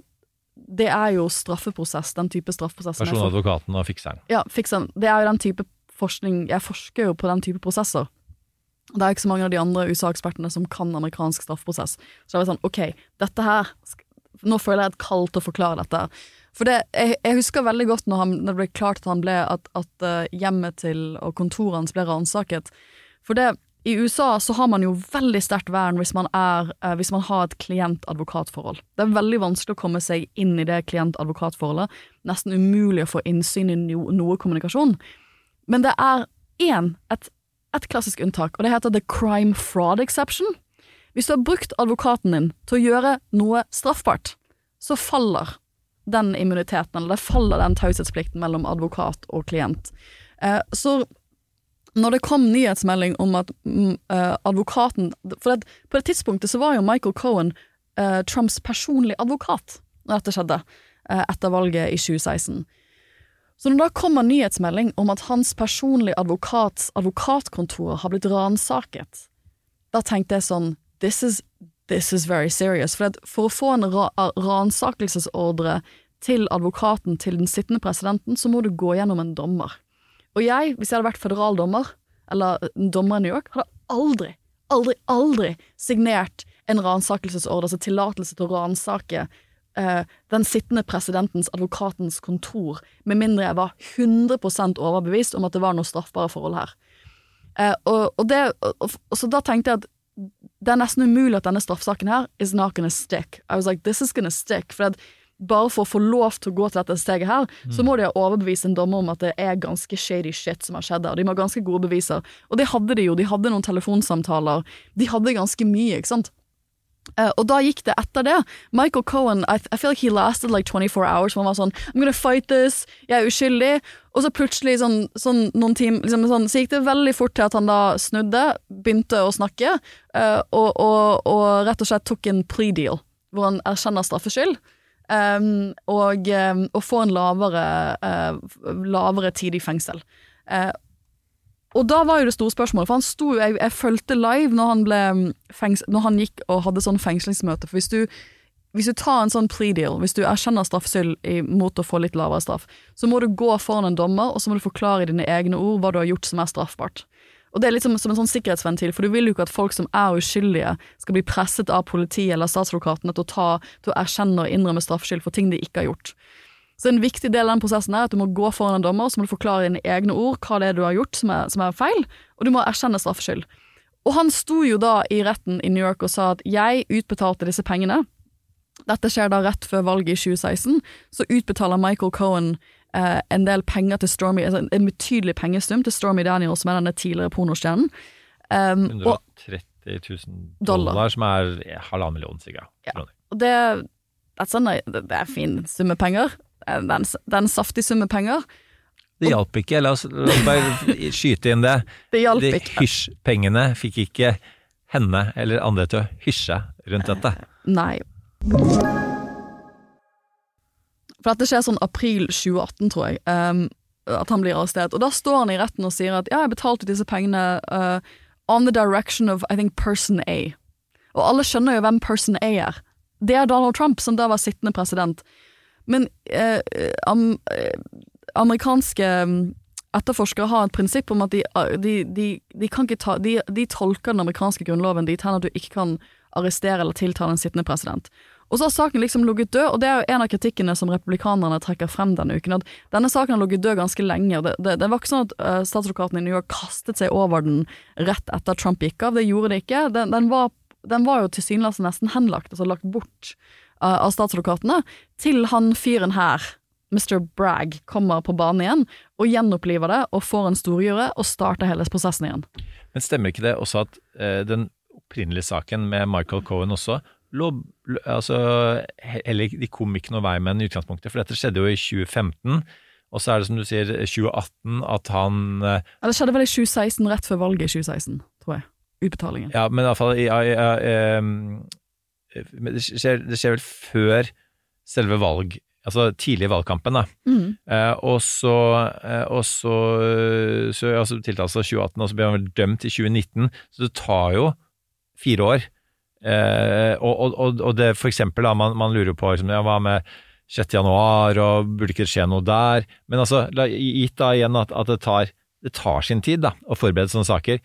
Det er jo straffeprosess, den type straffeprosess. jeg Personadvokaten og fikseren. Ja, fikseren. Det er jo den type forskning Jeg forsker jo på den type prosesser. Det er ikke så mange av de andre USA-ekspertene som kan amerikansk straffeprosess. Så det var sånn, ok, dette her Nå føler jeg et kall til å forklare dette. For det, jeg, jeg husker veldig godt når, han, når det ble klart at han ble at, at eh, hjemmet til og kontoret hans ble ransaket. For det, i USA så har man jo veldig sterkt vern hvis man, er, eh, hvis man har et klient-advokatforhold. Det er veldig vanskelig å komme seg inn i det klient-advokatforholdet. Nesten umulig å få innsyn i no, noe kommunikasjon. Men det er én, et, et klassisk unntak, og det heter the crime fraud exception. Hvis du har brukt advokaten din til å gjøre noe straffbart, så faller den immuniteten, eller det faller den taushetsplikten mellom advokat og klient. Eh, så når det kom nyhetsmelding om at eh, advokaten For det, på det tidspunktet så var jo Michael Cohen uh, Trumps personlige advokat når dette skjedde, uh, etter valget i 2016. Så når da kommer nyhetsmelding om at hans personlige advokats advokatkontor har blitt ransaket, da tenkte jeg sånn This is This is very serious. For, at for å få en ra ransakelsesordre til advokaten til den sittende presidenten, så må du gå gjennom en dommer. Og jeg, hvis jeg hadde vært federaldommer, eller dommer i New York, hadde aldri, aldri, aldri signert en ransakelsesordre, altså tillatelse til å ransake eh, den sittende presidentens advokatens kontor, med mindre jeg var 100% overbevist om at det var noe straffbare forhold her. Eh, og, og, det, og, så da tenkte jeg at det er nesten umulig at denne straffesaken her is not gonna stick. I was like, this is gonna stick. For at bare for å få lov til å gå til dette steget her, mm. så må de ha overbevist en dommer om at det er ganske shady shit som har skjedd der. De må ha ganske gode beviser. Og det hadde de jo. De hadde noen telefonsamtaler. De hadde ganske mye, ikke sant. Uh, og da gikk det etter det. Michael Cohen I, I, feel like he lasted like 24 hours. For han var sånn I'm gonna fight this. Jeg er uskyldig. Og så plutselig, sånn, sånn noen timer liksom, sånn, Så gikk det veldig fort til at han da snudde, begynte å snakke, uh, og, og, og, rett og slett tok en plea deal, hvor han erkjenner straffskyld. Um, og, um, og få en lavere, uh, lavere tid i fengsel. Uh, og da var jo det store spørsmålet, for han sto jo, jeg, jeg fulgte live når han, ble mm, fengs, når han gikk og hadde sånn fengslingsmøte. For hvis du, hvis du tar en sånn plea deal, hvis du erkjenner straffskyld mot å få litt lavere straff, så må du gå foran en dommer, og så må du forklare i dine egne ord hva du har gjort som er straffbart. Og det er litt som, som en sånn sikkerhetsventil, for du vil jo ikke at folk som er uskyldige, skal bli presset av politiet eller statsadvokatene til å, til å erkjenne og innrømme straffskyld for ting de ikke har gjort. Så en viktig del av den prosessen er at du må gå foran en dommer, så må du forklare i dine egne ord hva det er du har gjort som er, som er feil, og du må erkjenne straffskyld. Og han sto jo da i retten i New York og sa at jeg utbetalte disse pengene. Dette skjer da rett før valget i 2016. Så utbetaler Michael Cohen eh, en del penger til Stormy, altså en betydelig pengestum til Stormy Daniels, som er denne tidligere pornostjernen. Um, 130 000 dollar, dollar, som er halvannen million, sikkert. Ja. Og det, det, er sånn, det er fin summe penger. Eh, det er en saftig summe penger. Det hjalp ikke, la oss, la oss bare skyte inn det. Det hjalp De ikke. Hysj-pengene fikk ikke henne eller andre til å hysje rundt dette. Nei. For dette skjer sånn april 2018, tror jeg, um, at han blir arrestert. Og da står han i retten og sier at ja, jeg betalte disse pengene uh, on the direction of I think person A. Og alle skjønner jo hvem person A er. Det er Donald Trump, som da var sittende president. Men uh, um, eh, amerikanske etterforskere har et prinsipp om at de, de, de, de kan ikke ta, de, tolker den amerikanske grunnloven dit hen at du ikke kan arrestere eller tiltale en sittende president. Og så har saken liksom ligget død, og det er jo en av kritikkene som republikanerne trekker frem denne uken. At denne saken har ligget død ganske lenge. og Det, det, det var ikke sånn at uh, statsadvokaten i New York kastet seg over den rett etter Trump gikk av. Det gjorde det ikke. Den, den var, den var jo tilsynelatende nesten henlagt, altså lagt bort av statsadvokatene, til han fyren her, Mr. Bragg, kommer på banen igjen og gjenoppliver det og får en storgjøre, og starter hele prosessen igjen. Men stemmer ikke det også at uh, den opprinnelige saken med Michael Cohen også lå altså, heller, De kom ikke noe vei med den i utgangspunktet, for dette skjedde jo i 2015. Og så er det som du sier 2018 at han eh, Ja, Det skjedde vel i 2016, rett før valget i 2016, tror jeg. Utbetalingen. Ja, men iallfall ja, ja, ja, det skjer, det skjer vel før selve valg altså tidlig i valgkampen, da. Mm. Eh, og så, eh, og så, så altså, tiltalelse 2018, og så ble han vel dømt i 2019, så det tar jo fire år. Eh, og, og, og, det for eksempel, da, man, man lurer på liksom, ja, hva med 6. januar, og burde ikke det skje noe der? Men altså, gitt da igjen at, at det, tar, det tar sin tid da, å forberede sånne saker,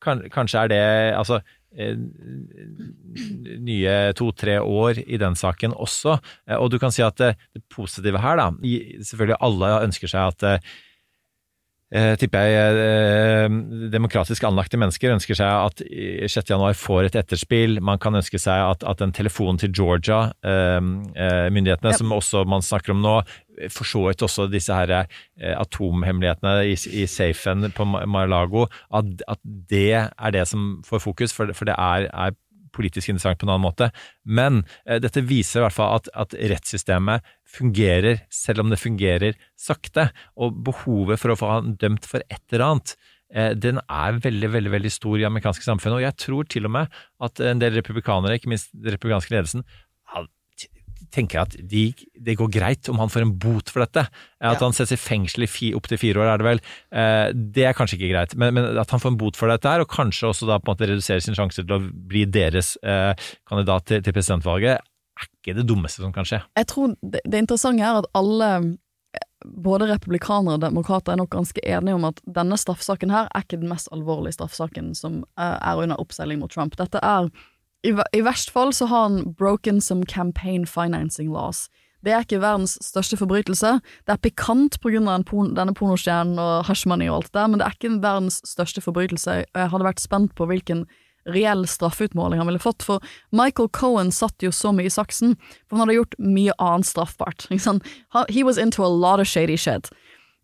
kanskje er det altså eh, nye to-tre år i den saken også. Eh, Og du kan si at det, det positive her, da Selvfølgelig alle ønsker seg at eh, tipper jeg eh, demokratisk anlagte mennesker ønsker seg at i 6. januar får et etterspill. Man kan ønske seg at, at en telefon til Georgia, eh, eh, som også man snakker om nå, for så vidt også disse her atomhemmelighetene i, i safen på Mar-a-Lago, at, at det er det som får fokus, for, for det er, er politisk interessant på en annen måte. Men eh, dette viser i hvert fall at, at rettssystemet fungerer, selv om det fungerer sakte. Og behovet for å få han dømt for et eller annet, eh, den er veldig veldig, veldig stor i amerikanske samfunn. Og jeg tror til og med at en del republikanere, ikke minst den republikanske ledelsen, ja, jeg at de, det går greit om han får en bot for dette. At Ja. han settes i fengsel i fi, opptil fire år, er det vel. Eh, det er kanskje ikke greit, men, men at han får en bot for dette her, og kanskje også da på en måte redusere sin sjanse til å bli deres eh, kandidat til, til presidentvalget, er ikke det dummeste som kan skje. Jeg tror det, det interessante er at alle, eh, både republikanere og demokrater, er nok ganske enige om at denne straffesaken her er ikke den mest alvorlige straffesaken som eh, er under oppseiling mot Trump. Dette er i, I verst fall så har han broken some campaign financing laws. Det er ikke verdens største forbrytelse. Det er pikant av den porn, denne pornostjernen og hashmoney og alt det der, men det er ikke verdens største forbrytelse. Jeg hadde vært spent på hvilken reell straffeutmåling han ville fått, for Michael Cohen satt jo så mye i saksen, for han hadde gjort mye annet straffbart. Liksom. He was into a lot of shady shit.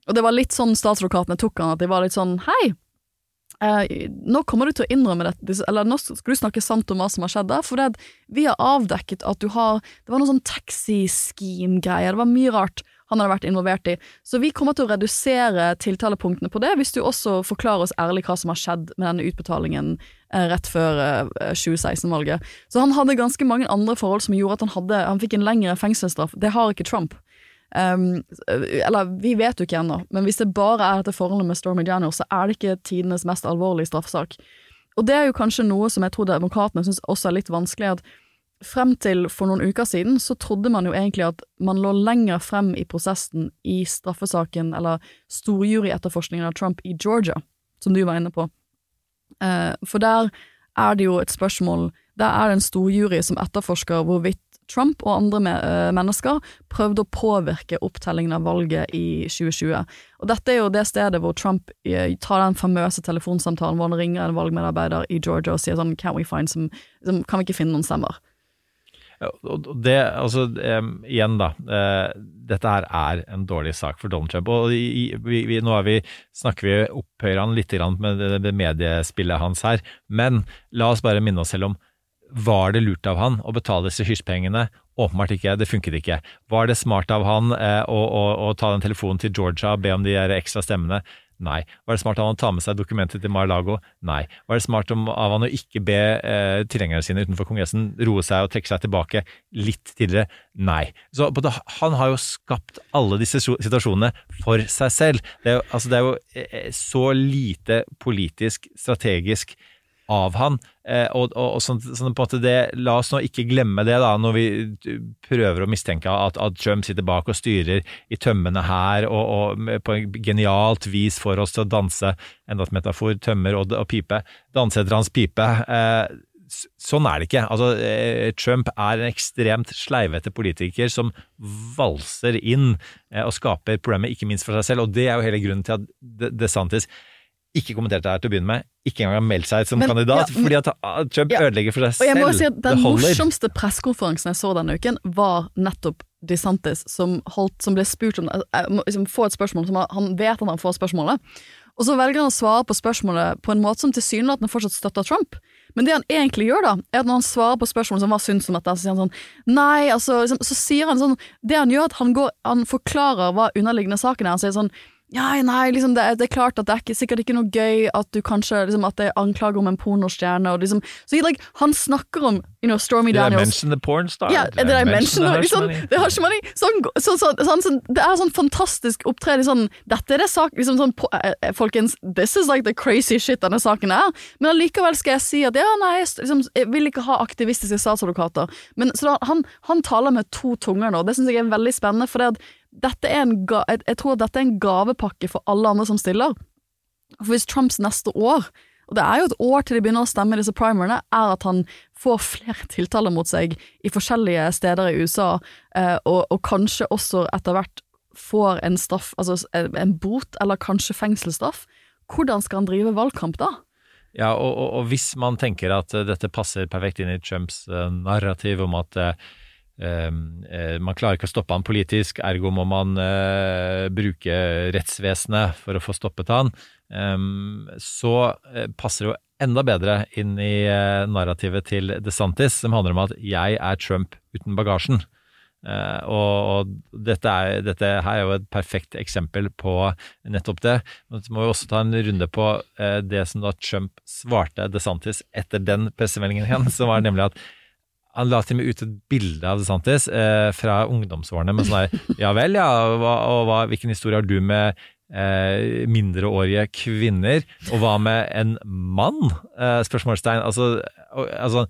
Og det var litt sånn statsadvokatene tok han, at de var litt sånn hei, eh, nå kommer du til å innrømme dette, eller nå skal du snakke sant om hva som har skjedd der, for det vi har avdekket at du har Det var noe sånn taxi-scheme-greier, det var mye rart han hadde vært involvert i. Så vi kommer til å redusere tiltalepunktene på det, hvis du også forklarer oss ærlig hva som har skjedd med denne utbetalingen eh, rett før eh, 2016-valget. Så han hadde ganske mange andre forhold som gjorde at han, hadde, han fikk en lengre fengselsstraff. Det har ikke Trump. Um, eller, vi vet jo ikke ennå, men hvis det bare er dette forholdet med Stormy Daniels, så er det ikke tidenes mest alvorlige straffesak. Og det er jo kanskje noe som jeg tror demokratene syns også er litt vanskelig, at frem til for noen uker siden så trodde man jo egentlig at man lå lenger frem i prosessen i straffesaken, eller storjuryetterforskningen av Trump i Georgia, som du var inne på. Uh, for der er det jo et spørsmål Der er det en storjury som etterforsker hvorvidt Trump og andre eh, mennesker prøvde å påvirke opptellingen av valget i 2020. Og dette er jo det stedet hvor Trump eh, tar den famøse telefonsamtalen hvor han ringer en valgmedarbeider i Georgia og sier sånn Can we find some, som, Kan vi ikke finne noen stemmer? Det, altså um, igjen da, uh, dette her er en dårlig sak for Donald Trump. Og i, vi, vi, nå vi, snakker vi opphøyer han litt med det, det mediespillet hans her, men la oss bare minne oss selv om var det lurt av han å betale disse hysjpengene? Åpenbart ikke, det funket ikke. Var det smart av han eh, å, å, å ta den telefonen til Georgia og be om de ekstra stemmene? Nei. Var det smart av han å ta med seg dokumentet til Mar-Lago? Nei. Var det smart av han å ikke be eh, tilhengerne sine utenfor Kongressen roe seg og trekke seg tilbake litt tidligere? Nei. Så det, han har jo skapt alle disse situasjonene for seg selv. Det er jo, altså, det er jo eh, så lite politisk, strategisk av han. Eh, og, og, og sånn, sånn på en måte det, La oss nå ikke glemme det da, når vi prøver å mistenke at, at Trump sitter bak og styrer i tømmene her, og, og på en genialt vis får oss til å danse, enda et metafor, tømmer og, og pipe, danse etter hans pipe. Eh, Sånn er det ikke. Altså, eh, Trump er en ekstremt sleivete politiker som valser inn eh, og skaper problemer, ikke minst for seg selv. Og det er jo hele grunnen til at De- DeSantis ikke kommenterte det her til å begynne med, ikke engang har meldt seg som Men- kandidat, ja, men- fordi at ah, Trump Ja. ødelegger for seg selv. Og jeg må si at Den morsomste pressekonferansen jeg så denne uken, var nettopp DeSantis, som, holdt, som ble spurt om liksom få et spørsmål, som han- han vet at han får spørsmålet. Og så velger han å svare på spørsmålet på en måte som tilsynelatende fortsatt støtter Trump. Men det han egentlig gjør, da, er at når han svarer på spørsmålet som hva syns om dette, så sier han sånn Nei, altså liksom, Så sier han sånn Det han gjør, at han går Han forklarer hva underliggende saken er. Han sier sånn ja, nei, liksom det, er- det er klart at det er ikke, sikkert ikke noe gøy at du kanskje liksom, At det er anklager om en pornostjerne og liksom Så like, han snakker om you know, Stormy Did I Daniels mention the porn star? ja, det er mention, the liksom, hush money? det har ikke. Sånn, så, så, det er sånn fantastisk opptreden. Sånn, dette er det sak, liksom sånn, eh, eh, folkens, this is like the crazy shit denne saken er. Men allikevel skal jeg si at ja, nei, jeg, liksom, jeg vil ikke ha aktivistiske statsadvokater. Men, så da, han, han taler med to tunger nå, det syns jeg er veldig spennende. For det at ga, jeg, tror dette er en gavepakke for alle andre som stiller. For hvis Trumps neste år og det er jo et år til de begynner å stemme i disse primerne, er at han får flere tiltaler mot seg i forskjellige steder i USA, eh, og, og kanskje også etter hvert får en straff, altså en bot, eller kanskje fengselsstraff. Hvordan skal han drive valgkamp da? Ja, og, og, og hvis man tenker at uh, dette passer perfekt inn i Trumps uh, narrativ om at man klarer ikke å stoppe han politisk, ergo må man bruke rettsvesenet for å få stoppet han, um, så passer det jo enda bedre inn i narrativet til DeSantis, som handler om at 'jeg er Trump uten bagasjen'. Og, dette, er, dette, her er jo et perfekt eksempel på nettopp det. Men så må vi også ta en runde på det som da Trump svarte DeSantis etter den pressemeldingen igjen, som var nemlig at han la til og med ut et bilde av DeSantis eh, fra ungdomsårene med sånn her Ja vel, ja, og, og hva, hvilken historie har du med mindreårige kvinner? Og hva med en mann? spørsmålstegn. Altså, altså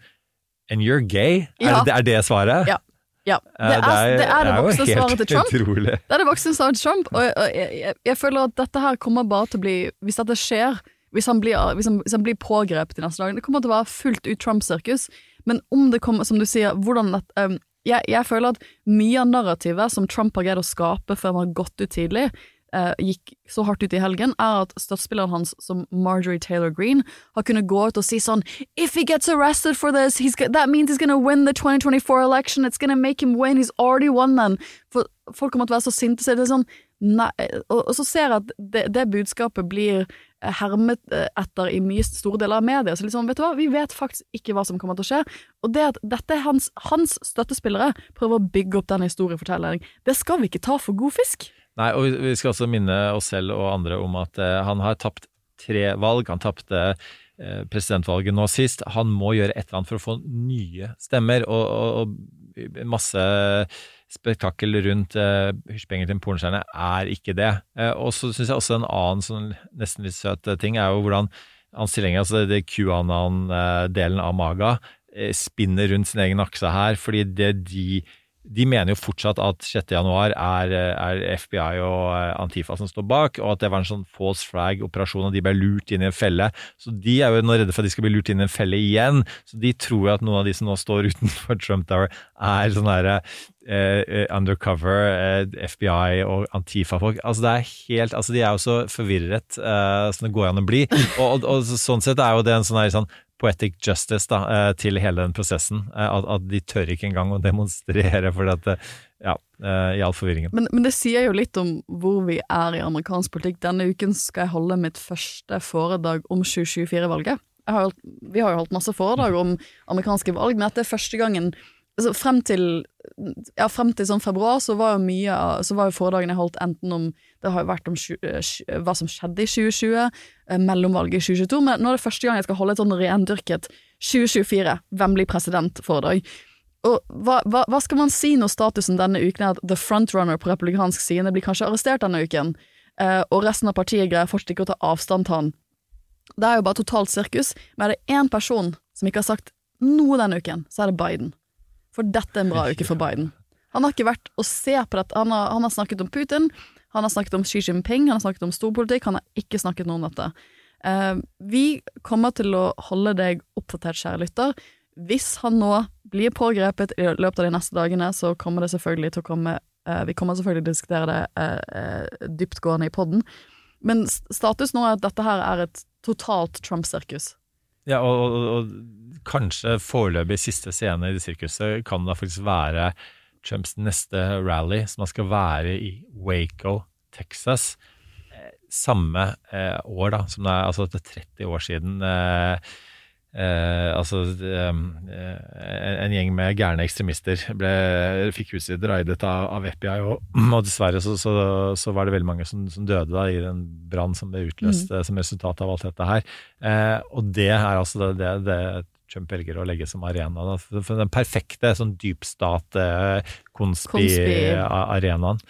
And you're gay? Ja. Er, det, er det svaret? Ja. Ja, det er det, er, det, er det voksne svaret til Trump. Utrolig. Det er det voksne svaret til Trump, og, og jeg, jeg, jeg, føler at dette her kommer bare til å bli Hvis dette skjer, hvis han blir, hvis han, hvis han blir pågrepet i neste dagene. det kommer til å være fullt ut Trump-sirkus. Men om det kommer, som du sier, hvordan at, um, jeg, jeg, føler at mye av narrativet som Trump har greid å skape før han har gått ut tidlig, uh, gikk så hardt ut i helgen, er at støttespilleren hans som Marjorie Taylor Greene har kunnet gå ut og si sånn If he gets arrested for this, that means he's gonna win the 2024 election. It's gonna make him win. He's already won then. For folk kommer til å være så sinte. Så det sånn og, og, så ser jeg at det, det, budskapet blir hermet eh, etter i mye store deler av media. Så liksom, vet du hva, vi vet faktisk ikke hva som kommer til å skje. Og det at dette er hans, hans støttespillere prøver å bygge opp den historiefortellingen, det skal vi ikke ta for god fisk. Nei, og vi skal også minne oss selv og andre om at uh, han har tapt tre valg. Han tapte uh, presidentvalget nå sist. Han må gjøre et eller annet for å få nye stemmer, og, og, og masse spektakel rundt uh, til en pornostjerne er ikke det. Uh, og så syns jeg også en annen sånn nesten litt søt ting er jo hvordan hans tilhenger, altså det QAnon-delen av Maga, spinner rundt sin egen akse her, fordi det de de mener jo fortsatt at 6. januar er, er, FBI og eh, Antifa som står bak, og at det var en sånn false flag-operasjon, og de ble lurt inn i en felle. Så de er jo nå redde for at de skal bli lurt inn i en felle igjen. Så de tror at noen av de som nå står utenfor Trump Tower, er sånne herre eh, eh, undercover eh, FBI og Antifa-folk. Altså det er helt, altså De er jo så forvirret eh, som det går an å bli. Og, og, og, sånn sett er jo det en sånn her sånn poetic justice da, eh, til hele den prosessen. Eh, at, at, de tør ikke engang å demonstrere for at eh, ja, i all forvirringen. Men, men, det sier jo litt om hvor vi er i amerikansk politikk. Denne uken skal jeg holde mitt første foredrag om 2024-valget. Vi har jo holdt masse foredrag om amerikanske valg, men dette er første gangen altså frem til ja, frem til sånn februar så var jo mye Så var jo foredragene jeg holdt enten om Det har jo vært om eh, hva som skjedde i 2020, eh, mellomvalget i 2022, men nå er det første gang jeg skal holde et sånn rendyrket 2024, hvem blir president-foredrag. Og hva, hva, hva, skal man si når statusen denne uken er at the frontrunner på republikansk side blir kanskje arrestert denne uken, eh, og resten av partiet greier fortsatt ikke å ta avstand til han? Det er jo bare totalt sirkus, men er det én person som ikke har sagt noe denne uken, så er det Biden. For dette er en bra uke for Biden. Han har ikke vært å se på dette. Han har, han har, snakket om Putin, han har snakket om Xi Jinping, han har snakket om storpolitikk. Han har ikke snakket noe om dette. Uh, vi kommer til å holde deg oppdatert, kjære lytter. Hvis han nå blir pågrepet i løpet av de neste dagene, så kommer det selvfølgelig til å komme uh, Vi kommer selvfølgelig til å diskutere det uh, dyptgående i poden. Men status nå er at dette her er et totalt Trump-sirkus. Ja, og, og, og kanskje foreløpig siste scene i det sirkuset kan da faktisk være Trumps neste rally, som han skal være i Waco, Texas. Eh, samme eh, år, da, som det er altså det er 30 år siden eh, Eh, altså ehm, eh, En gjeng med gærne ekstremister ble, fikk huset sitt raidet av, av, FBI, og, og dessverre så, så, så, var det veldig mange som, som døde da, i den brann som ble utløst mm. som resultat av alt dette her. Eh, og det er altså det, det, det Trump velger å legge som arena. Da. Den perfekte sånn dypstat-konspi-arenaen. Ja.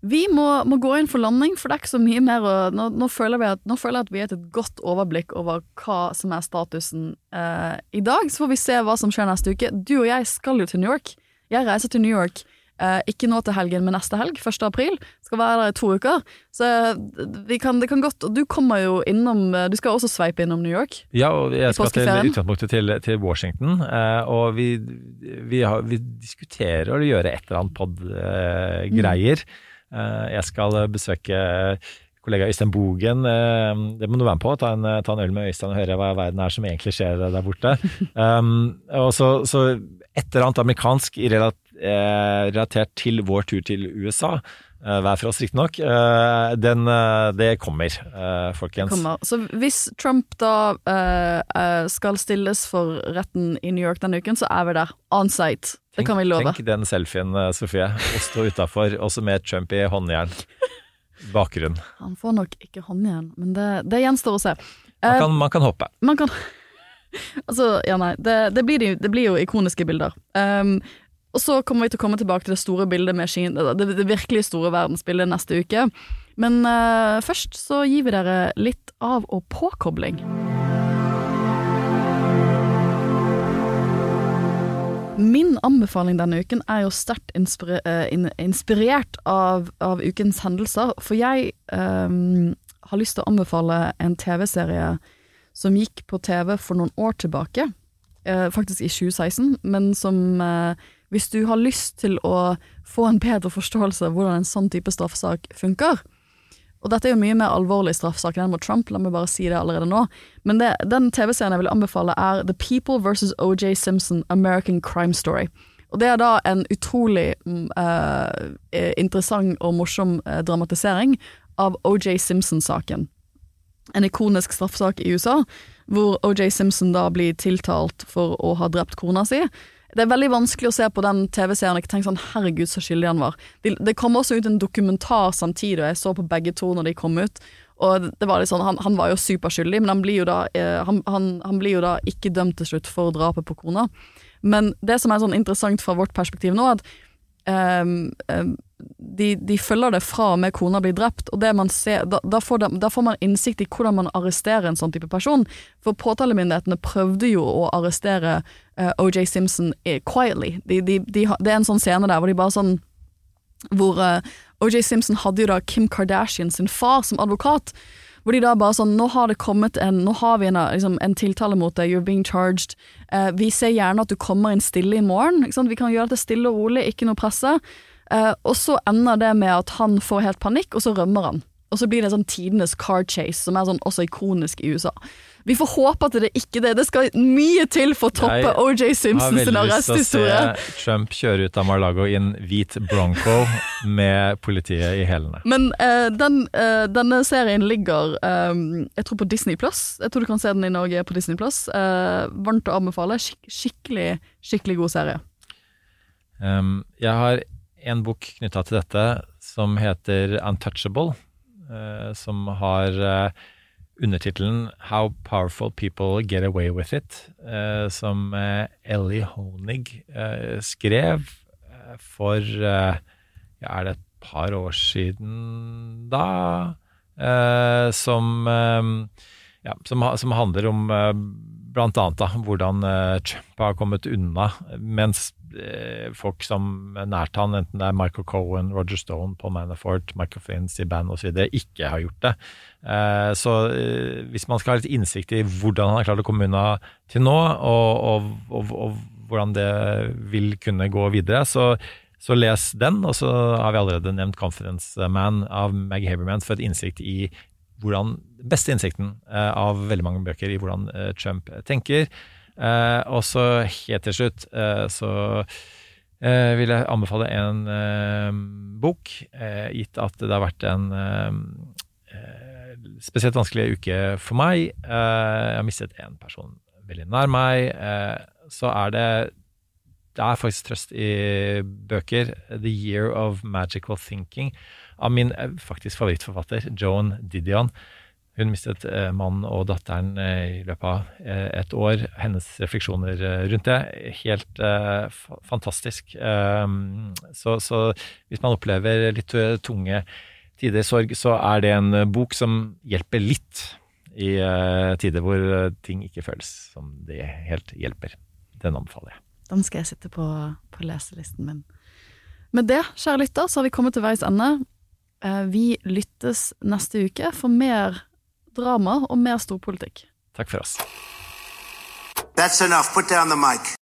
Vi må, må, gå inn for landing, for det er ikke så mye mer å nå, nå, føler at, nå, føler jeg at, vi har et godt overblikk over hva som er statusen eh, i dag. Så får vi se hva som skjer neste uke. Du og jeg skal jo til New York. Jeg reiser til New York Eh, ikke nå til helgen, men neste helg, 1. april. Skal være der i to uker. Så eh, vi kan, det kan godt Og du kommer jo innom eh, Du skal også sveipe innom New York. Ja, og jeg skal til utgangspunktet til, til Washington, eh, og vi, vi, har, vi diskuterer å gjøre et eller annet pod-greier. Jeg skal besøke kollega Øystein Bogen. eh, det må du være med på. Ta en, ta en øl med Øystein og høre hva i verden er som egentlig skjer der borte. Um, og så, så et eller annet amerikansk eh, relatert til vår tur til USA. Eh, hver for oss, riktignok. Uh, den, eh, det kommer, eh, folkens. Kommer. Så hvis Trump da eh, eh, skal stilles for retten i New York denne uken, så er vi der on site. Det kan vi love. Tenk den selfien, eh, Sofie. Å stå utafor, også med Trump i håndjern. Bakgrunn. Han får nok ikke håndjern, men det, det gjenstår å se. Man Eh, kan, man kan hoppe. man kan Altså, ja nei, det, det, blir, det blir jo ikoniske bilder. Um, og så kommer vi til å komme tilbake til det store bildet med Skin, det, det, virkelig store verdensbildet neste uke. Men uh, først så gir vi dere litt av og påkobling. Min anbefaling denne uken er jo sterkt inspire, eh, inspirert av, av ukens hendelser, for jeg um, har lyst til å anbefale en TV-serie som gikk på TV for noen år tilbake, uh, faktisk i 2016, men som eh, hvis du har lyst til å få en bedre forståelse av hvordan en sånn type straffesak funker, og dette er jo mye mer alvorlig straffesak enn mot Trump, la meg bare si det allerede nå. Men det, den TV-serien jeg vil anbefale er The People vs. OJ Simpson American Crime Story. Og det er da en utrolig eh, interessant og morsom uh, dramatisering av OJ Simpson-saken. En ikonisk straffesak i USA, hvor OJ Simpson da blir tiltalt for å ha drept kona si. Det er veldig vanskelig å se på den TV-serien og ikke tenke sånn 'herregud, så skyldig han var'. Det, det kom også ut en dokumentar samtidig, og jeg så på begge to når de kom ut. Og det var litt sånn, Han, han var jo superskyldig, men han blir jo, da, eh, han, han, han blir jo da ikke dømt til slutt for drapet på kona. Men det som er sånn interessant fra vårt perspektiv nå, er at eh, de, de følger det fra og med kona blir drept, og ser, da, da, får de, da får man innsikt i hvordan man arresterer en sånn type person. For påtalemyndighetene prøvde jo å arrestere uh, OJ Simpson eh, quietly. De, de, de, det er en sånn scene der hvor de bare sånn Hvor uh, OJ Simpson hadde jo da Kim Kardashian sin far som advokat. Hvor de da bare sånn Nå har det kommet en Nå har vi en, liksom, en tiltale mot deg, you're being charged. Uh, vi ser gjerne at du kommer inn stille i morgen. Vi kan gjøre dette stille og rolig, ikke noe presse. Eh, og så ender det med at han får helt panikk, og så rømmer han. Og så blir det sånn tidenes car chase, som er sånn også ikonisk i USA. Vi får håpe at det ikke det. Det skal mye til for å toppe OJ Simpsons arresthistorie. Jeg har veldig lyst til å se Trump kjøre ut av Mar-Lago i en hvit Bronco med politiet i hælene. Men uh, den, uh, denne serien ligger um, Jeg tror på Disney Plus. Jeg tror du kan se den i Norge på Disney Plus. Uh, varmt å anbefale. Skik skikkelig, skikkelig god serie. Um, jeg har en bok knytta til dette som heter Untouchable, eh, som har uh, undertittelen How Powerful People Get Away With It, eh, som eh, Ellie Honig eh, skrev eh, for eh, Er det et par år siden da? Eh, som eh, ja, som, som handler om eh, blant annet da, hvordan eh, Trump har kommet unna, mens eh, folk som nært han, enten det er Michael Cohen, Roger Stone, Paul Manafort, Michael Flynn, Bannon osv., ikke har gjort det. Eh, så hvis man skal ha litt innsikt i hvordan han har klart å komme unna til nå, og, og, og, og hvordan det vil kunne gå videre, så, så les den. Og så har vi allerede nevnt Confidence Man av Meg Haberman for et innsikt i hvordan, beste innsikten eh, av veldig mange bøker i hvordan eh, Trump tenker. Eh, og så helt til slutt så vil jeg anbefale en bok, gitt at det har vært en spesielt vanskelig uke for meg. Jeg har mistet en person veldig nær meg. Så er det det er faktisk trøst i bøker. The Year of Magical Thinking av min eh, faktisk favorittforfatter, Joan Didion. Hun mistet eh, mannen og datteren eh, i løpet av et år. Hennes refleksjoner rundt det, helt fantastisk. Um, så, så hvis man opplever litt tunge tider sorg, så er det en bok som hjelper litt i tider hvor ting ikke føles som det helt hjelper. Den anbefaler jeg. Den skal jeg sitte på, på leselisten min. Med det, kjære lytter, så har vi kommet til veis ende. Eh, Vi lyttes neste uke for mer drama og mer storpolitikk. Takk for oss. That's enough. Put down the mic.